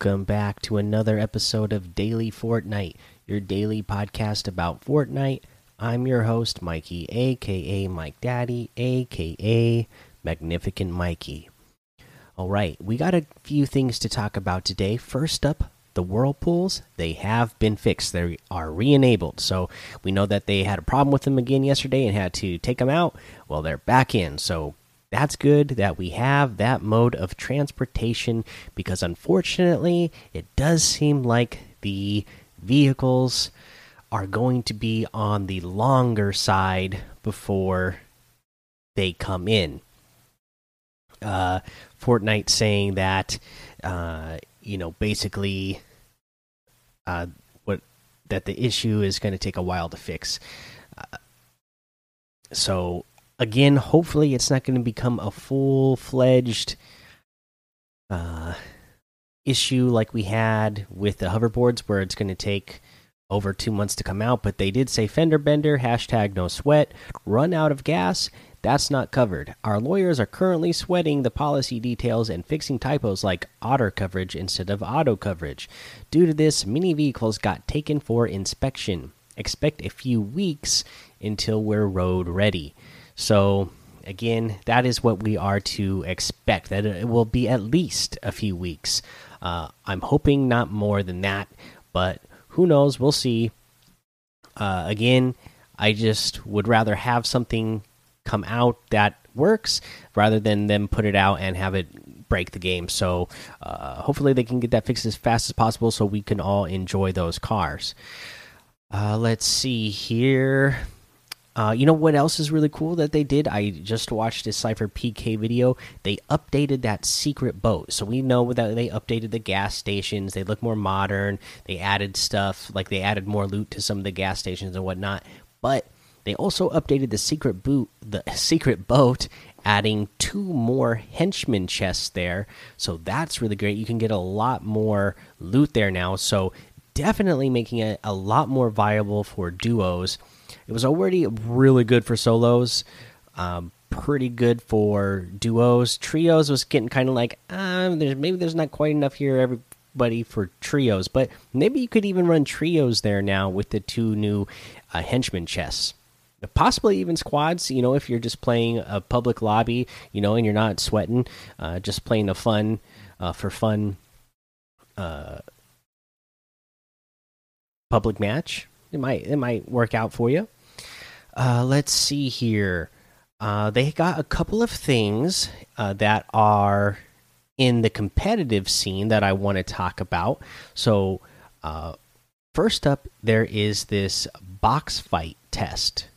Welcome back to another episode of Daily Fortnite, your daily podcast about Fortnite. I'm your host, Mikey, aka Mike Daddy, aka Magnificent Mikey. All right, we got a few things to talk about today. First up, the whirlpools, they have been fixed. They are re enabled. So we know that they had a problem with them again yesterday and had to take them out. Well, they're back in. So that's good that we have that mode of transportation because unfortunately it does seem like the vehicles are going to be on the longer side before they come in. Uh fortnite saying that uh you know basically uh what that the issue is going to take a while to fix. Uh, so again, hopefully it's not going to become a full fledged uh, issue like we had with the hoverboards, where it's going to take over two months to come out. But they did say fender bender, hashtag no sweat, run out of gas. That's not covered. Our lawyers are currently sweating the policy details and fixing typos like otter coverage instead of auto coverage. Due to this, many vehicles got taken for inspection. Expect a few weeks until we're road ready. So again, that is what we are to expect. That it will be at least a few weeks. Uh, I'm hoping not more than that, but who knows? We'll see. Uh, again, I just would rather have something come out that works rather than them put it out and have it break the game. So uh, hopefully they can get that fixed as fast as possible so we can all enjoy those cars. Uh, let's see here. Uh, you know what else is really cool that they did? I just watched a SypherPK video. They updated that secret boat. So we know that they updated the gas stations. They look more modern. They added stuff, like they added more loot to some of the gas stations and whatnot. But they also updated the secret boot, the secret boat, adding two more henchman chests there. So that's really great. You can get a lot more loot there now. So definitely making it a lot more viable for duos it was already really good for solos, um, pretty good for duos. Trios was getting kind of like, um, there's maybe there's not quite enough here everybody for trios, but maybe you could even run trios there now with the two new uh, henchman chests. Possibly even squads, you know, if you're just playing a public lobby, you know, and you're not sweating, uh, just playing a fun, uh, for fun, uh, public match. It might it might work out for you. Uh, let's see here. Uh, they got a couple of things uh, that are in the competitive scene that I want to talk about. So, uh, first up, there is this box fight test.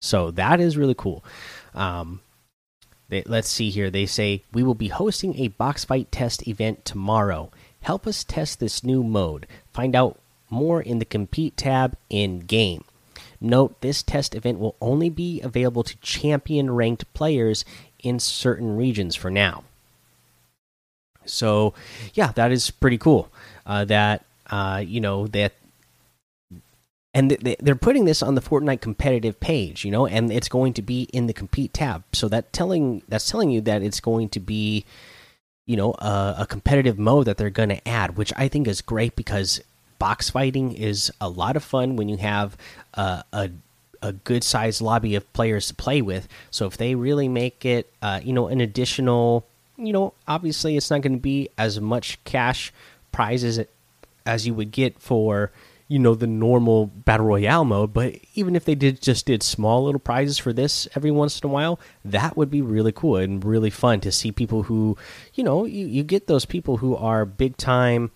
So that is really cool. Um, they, let's see here. They say we will be hosting a box fight test event tomorrow. Help us test this new mode. Find out more in the compete tab in game. Note this test event will only be available to champion ranked players in certain regions for now. So, yeah, that is pretty cool. Uh, that uh, you know that, and they're putting this on the Fortnite competitive page, you know, and it's going to be in the compete tab. So that telling that's telling you that it's going to be, you know, a, a competitive mode that they're going to add, which I think is great because box fighting is a lot of fun when you have uh, a a good sized lobby of players to play with. So if they really make it, uh, you know, an additional, you know, obviously it's not going to be as much cash prizes as you would get for, you know, the normal battle royale mode. But even if they did just did small little prizes for this every once in a while, that would be really cool and really fun to see people who, you know, you, you get those people who are big time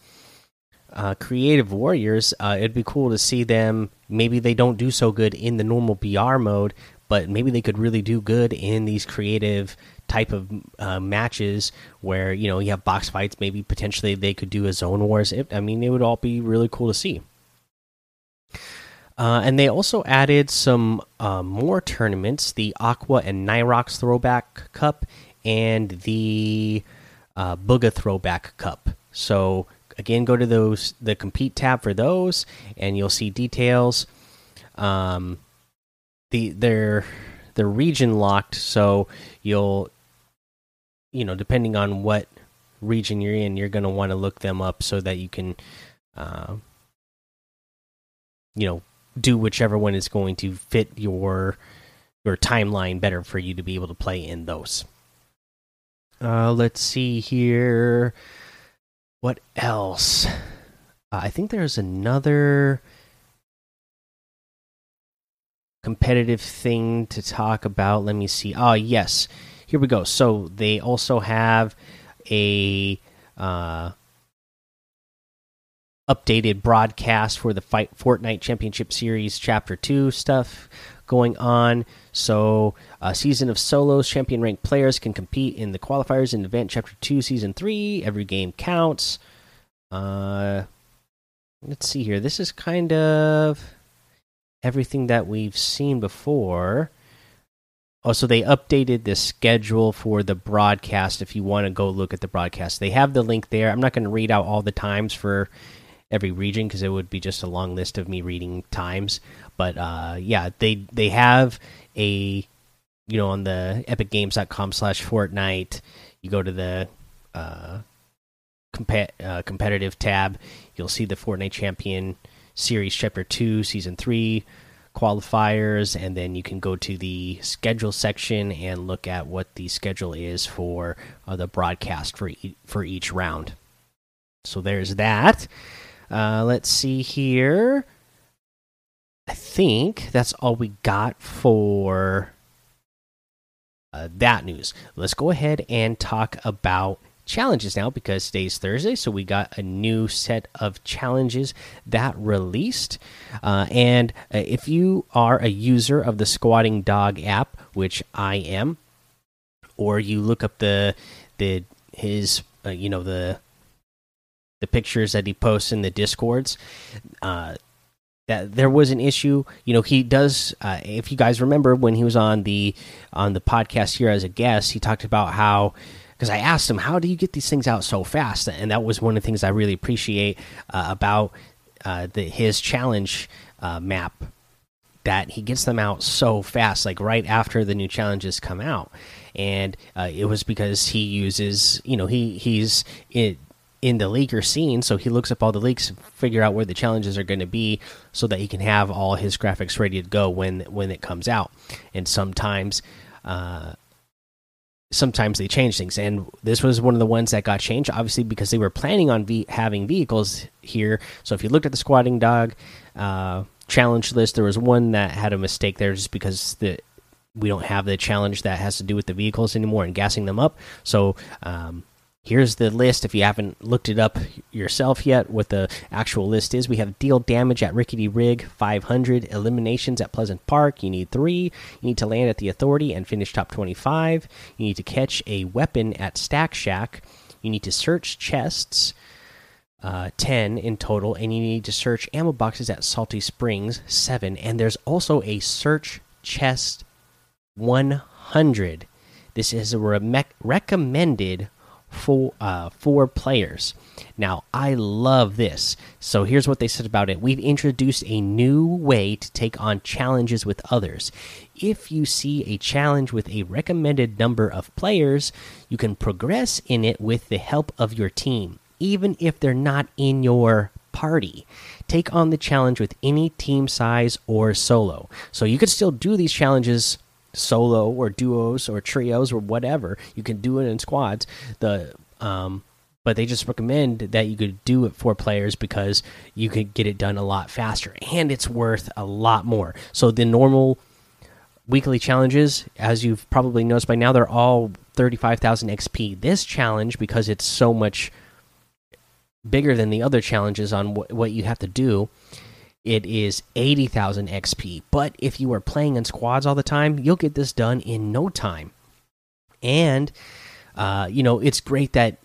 uh, creative warriors, uh, it'd be cool to see them. Maybe they don't do so good in the normal BR mode, but maybe they could really do good in these creative type of uh, matches where you know you have box fights. Maybe potentially they could do a zone wars. It, I mean, it would all be really cool to see. Uh, and they also added some uh, more tournaments: the Aqua and Nyhrox Throwback Cup and the uh, Bugha Throwback Cup. So again, go to those the compete tab for those, and you'll see details. Um, the they're they're region locked, so you'll you know depending on what region you're in, you're going to want to look them up so that you can, uh, you know, do whichever one is going to fit your your timeline better for you to be able to play in those. Uh, let's see here. What else? Uh, I think there's another competitive thing to talk about. Let me see. Oh, yes. Here we go. So they also have a uh, updated broadcast for the Fight Fortnite Championship Series Chapter 2 stuff going on. So, a season of solos, champion ranked players can compete in the qualifiers in Event Chapter 2 Season 3. Every game counts. Uh, let's see here. This is kind of everything that we've seen before. Also, they updated the schedule for the broadcast if you want to go look at the broadcast. They have the link there. I'm not going to read out all the times for every region because it would be just a long list of me reading times. But uh, yeah, they they have a you know on the epicgames.com slash Fortnite. You go to the uh, compa uh, competitive tab. You'll see the Fortnite Champion Series Chapter Two, Season Three qualifiers, and then you can go to the schedule section and look at what the schedule is for uh, the broadcast for e for each round. So there's that. Uh, let's see here. I think that's all we got for uh, that news. Let's go ahead and talk about challenges now because today's Thursday, so we got a new set of challenges that released. Uh, and uh, if you are a user of the Squatting Dog app, which I am, or you look up the the his uh, you know the the pictures that he posts in the discords, uh, that there was an issue. You know, he does. Uh, if you guys remember when he was on the on the podcast here as a guest, he talked about how because I asked him, "How do you get these things out so fast?" And that was one of the things I really appreciate uh, about uh, the, his challenge uh, map. That he gets them out so fast, like right after the new challenges come out, and uh, it was because he uses, you know, he he's it in the leaker scene, so he looks up all the leaks, figure out where the challenges are going to be, so that he can have all his graphics ready to go when when it comes out. And sometimes, uh, sometimes they change things, and this was one of the ones that got changed, obviously because they were planning on having vehicles here. So if you looked at the squatting dog uh, challenge list, there was one that had a mistake there, just because the we don't have the challenge that has to do with the vehicles anymore and gassing them up. So um, Here's the list if you haven't looked it up yourself yet. What the actual list is: we have deal damage at Rickety Rig, 500 eliminations at Pleasant Park. You need three. You need to land at the Authority and finish top 25. You need to catch a weapon at Stack Shack. You need to search chests, uh, 10 in total, and you need to search ammo boxes at Salty Springs, 7. And there's also a search chest 100. This is a re recommended for uh, four players. Now, I love this. So, here's what they said about it We've introduced a new way to take on challenges with others. If you see a challenge with a recommended number of players, you can progress in it with the help of your team, even if they're not in your party. Take on the challenge with any team size or solo. So, you could still do these challenges solo or duos or trios or whatever. You can do it in squads. The um, but they just recommend that you could do it for players because you could get it done a lot faster and it's worth a lot more. So the normal weekly challenges, as you've probably noticed by now, they're all 35,000 XP. This challenge, because it's so much bigger than the other challenges on wh what you have to do, it is 80,000 XP. But if you are playing in squads all the time, you'll get this done in no time. And, uh, you know, it's great that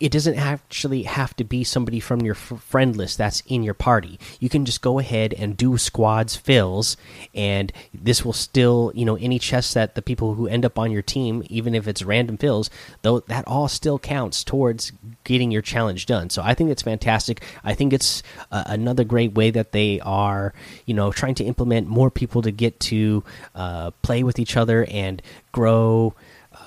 it doesn't actually have to be somebody from your friend list that's in your party. You can just go ahead and do squads fills, and this will still, you know, any chests that the people who end up on your team, even if it's random fills, though that all still counts towards getting your challenge done. So I think it's fantastic. I think it's uh, another great way that they are, you know, trying to implement more people to get to uh, play with each other and grow.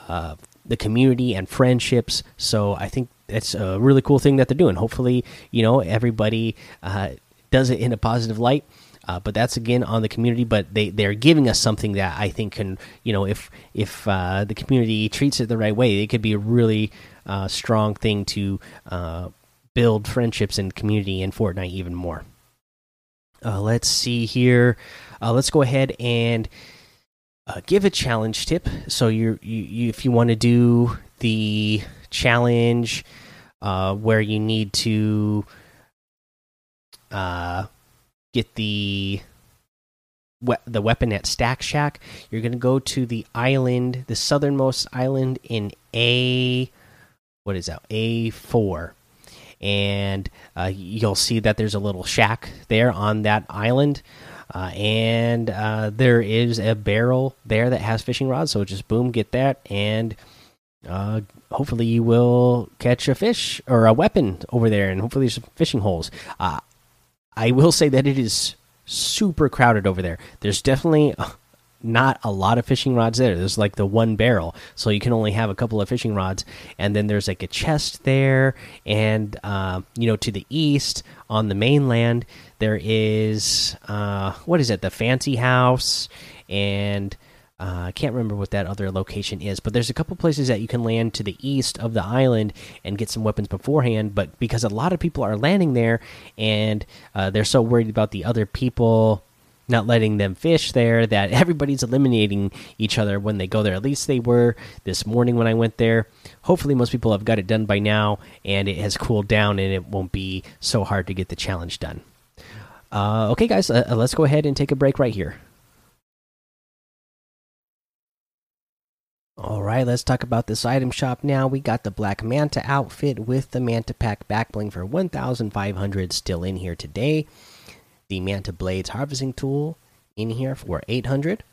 Uh, the community and friendships. So I think it's a really cool thing that they're doing. Hopefully, you know everybody uh, does it in a positive light. Uh, but that's again on the community. But they they're giving us something that I think can you know if if uh, the community treats it the right way, it could be a really uh, strong thing to uh, build friendships and community in Fortnite even more. Uh, let's see here. Let's go ahead and give a challenge tip. So you you if you want to do the challenge uh, where you need to uh get the we the weapon at Stack Shack, you're going to go to the island, the southernmost island in A. What is that? A4. And uh, you'll see that there's a little shack there on that island. Uh, and uh, there is a barrel there that has fishing rods. So just boom, get that. And uh, hopefully you will catch a fish or a weapon over there. And hopefully there's some fishing holes. Uh, I will say that it is super crowded over there. There's definitely not a lot of fishing rods there. There's like the one barrel, so you can only have a couple of fishing rods. And then there's like a chest there, and uh, you know, to the east on the mainland there is uh, what is it? The fancy house and uh, I can't remember what that other location is, but there's a couple places that you can land to the east of the island and get some weapons beforehand. But because a lot of people are landing there and uh, they're so worried about the other people not letting them fish there that everybody's eliminating each other when they go there. At least they were this morning when I went there. Hopefully, most people have got it done by now and it has cooled down and it won't be so hard to get the challenge done. Uh, okay, guys, uh, let's go ahead and take a break right here. All right, let's talk about this item shop now. We got the Black Manta outfit with the Manta Pack back bling for 1,500 still in here today. The Manta Blades harvesting tool in here for 800.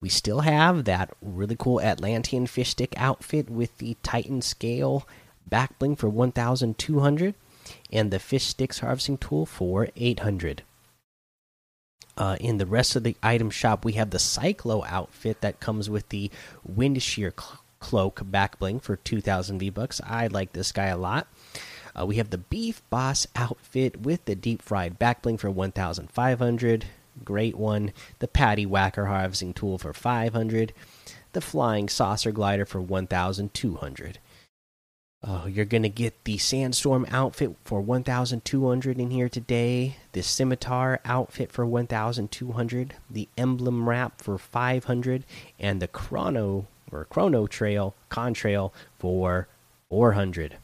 We still have that really cool Atlantean fish stick outfit with the Titan scale back bling for 1,200 and the fish sticks harvesting tool for 800. Uh, in the rest of the item shop, we have the Cyclo outfit that comes with the Wind Shear cl cloak back bling for 2,000 V bucks. I like this guy a lot. Uh, we have the Beef Boss outfit with the deep fried back bling for 1,500. Great one. The Patty Whacker harvesting tool for 500. The Flying Saucer glider for 1,200. Oh, you're gonna get the sandstorm outfit for 1,200 in here today. The scimitar outfit for 1,200. The emblem wrap for 500, and the chrono or chrono trail contrail for 400.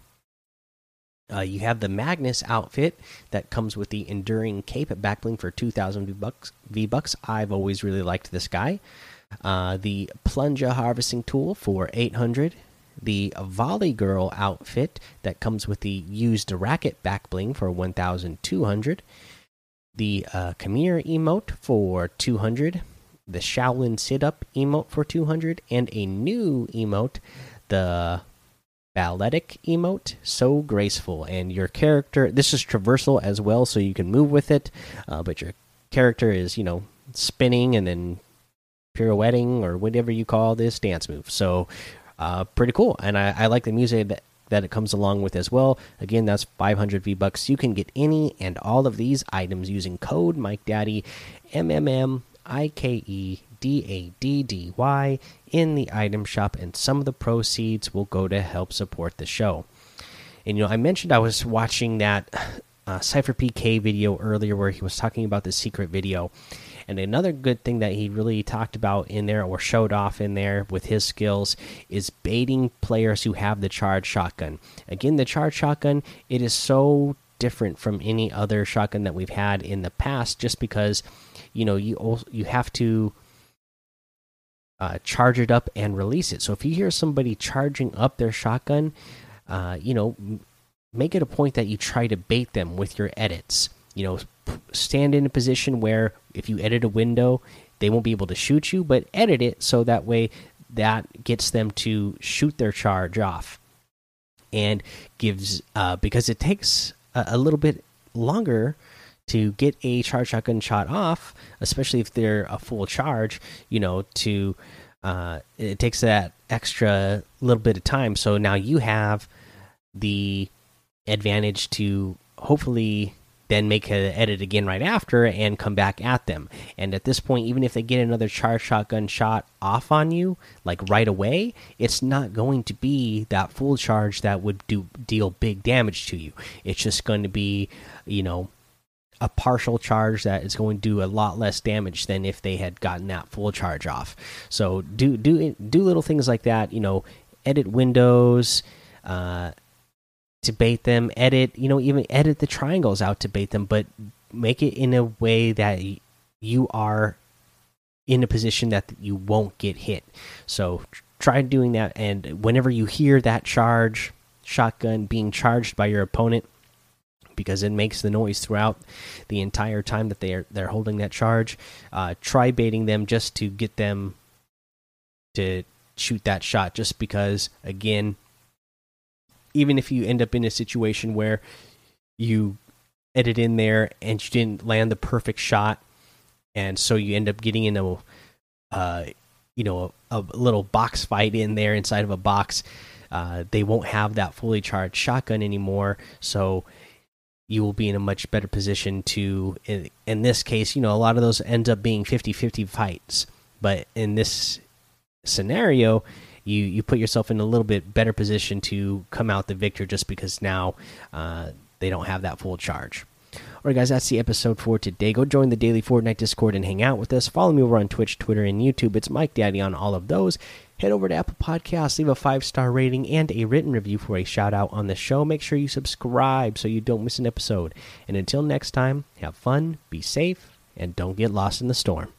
Uh, you have the Magnus outfit that comes with the enduring cape backbling for 2,000 V bucks. V bucks. I've always really liked this guy. Uh, the plunger harvesting tool for 800 the Volley Girl outfit that comes with the used racket back bling for 1,200, the uh, Khmer emote for 200, the Shaolin sit up emote for 200, and a new emote, the balletic emote so graceful. And your character this is traversal as well so you can move with it uh, but your character is you know spinning and then pirouetting or whatever you call this dance move. So uh, pretty cool. And I, I like the music that that it comes along with as well. Again, that's 500 V bucks. You can get any and all of these items using code Mike Daddy, M M M I K E D A D D Y in the item shop, and some of the proceeds will go to help support the show. And you know, I mentioned I was watching that uh, SypherPK video earlier where he was talking about the secret video, and another good thing that he really talked about in there or showed off in there with his skills is baiting players who have the charged shotgun. Again, the charged shotgun, it is so different from any other shotgun that we've had in the past just because you know you you have to uh, charge it up and release it. So if you hear somebody charging up their shotgun, uh, you know, make it a point that you try to bait them with your edits. You know, stand in a position where if you edit a window, they won't be able to shoot you, but edit it so that way that gets them to shoot their charge off and gives uh, because it takes a, a, little bit longer to get a charge shotgun shot off, especially if they're a full charge. You know, to uh, it takes that extra little bit of time. So now you have the advantage to hopefully then make an edit again right after and come back at them. And at this point, even if they get another charge shotgun shot off on you, like right away, it's not going to be that full charge that would do deal big damage to you. It's just going to be, you know, a partial charge that is going to do a lot less damage than if they had gotten that full charge off. So do do do little things like that. You know, edit windows. Uh, to bait them edit you know even edit the triangles out to bait them but make it in a way that you are in a position that you won't get hit. So try doing that and whenever you hear that charge shotgun being charged by your opponent because it makes the noise throughout the entire time that they're they're holding that charge uh, try baiting them just to get them to shoot that shot just because again even if you end up in a situation where you edit in there and you didn't land the perfect shot, and so you end up getting in a, uh, you know, a, a, little box fight in there inside of a box. Uh, they won't have that fully charged shotgun anymore, so you will be in a much better position to. In, in this case, you know, a lot of those end up being 50-50 fights, but in this scenario, you you put yourself in a little bit better position to come out the victor just because now uh, they don't have that full charge. All right, guys, that's the episode for today. Go join the daily Fortnite Discord and hang out with us. Follow me over on Twitch, Twitter, and YouTube. It's Mike Daddy on all of those. Head over to Apple Podcasts, leave a five star rating and a written review for a shout out on the show. Make sure you subscribe so you don't miss an episode. And until next time, have fun, be safe, and don't get lost in the storm.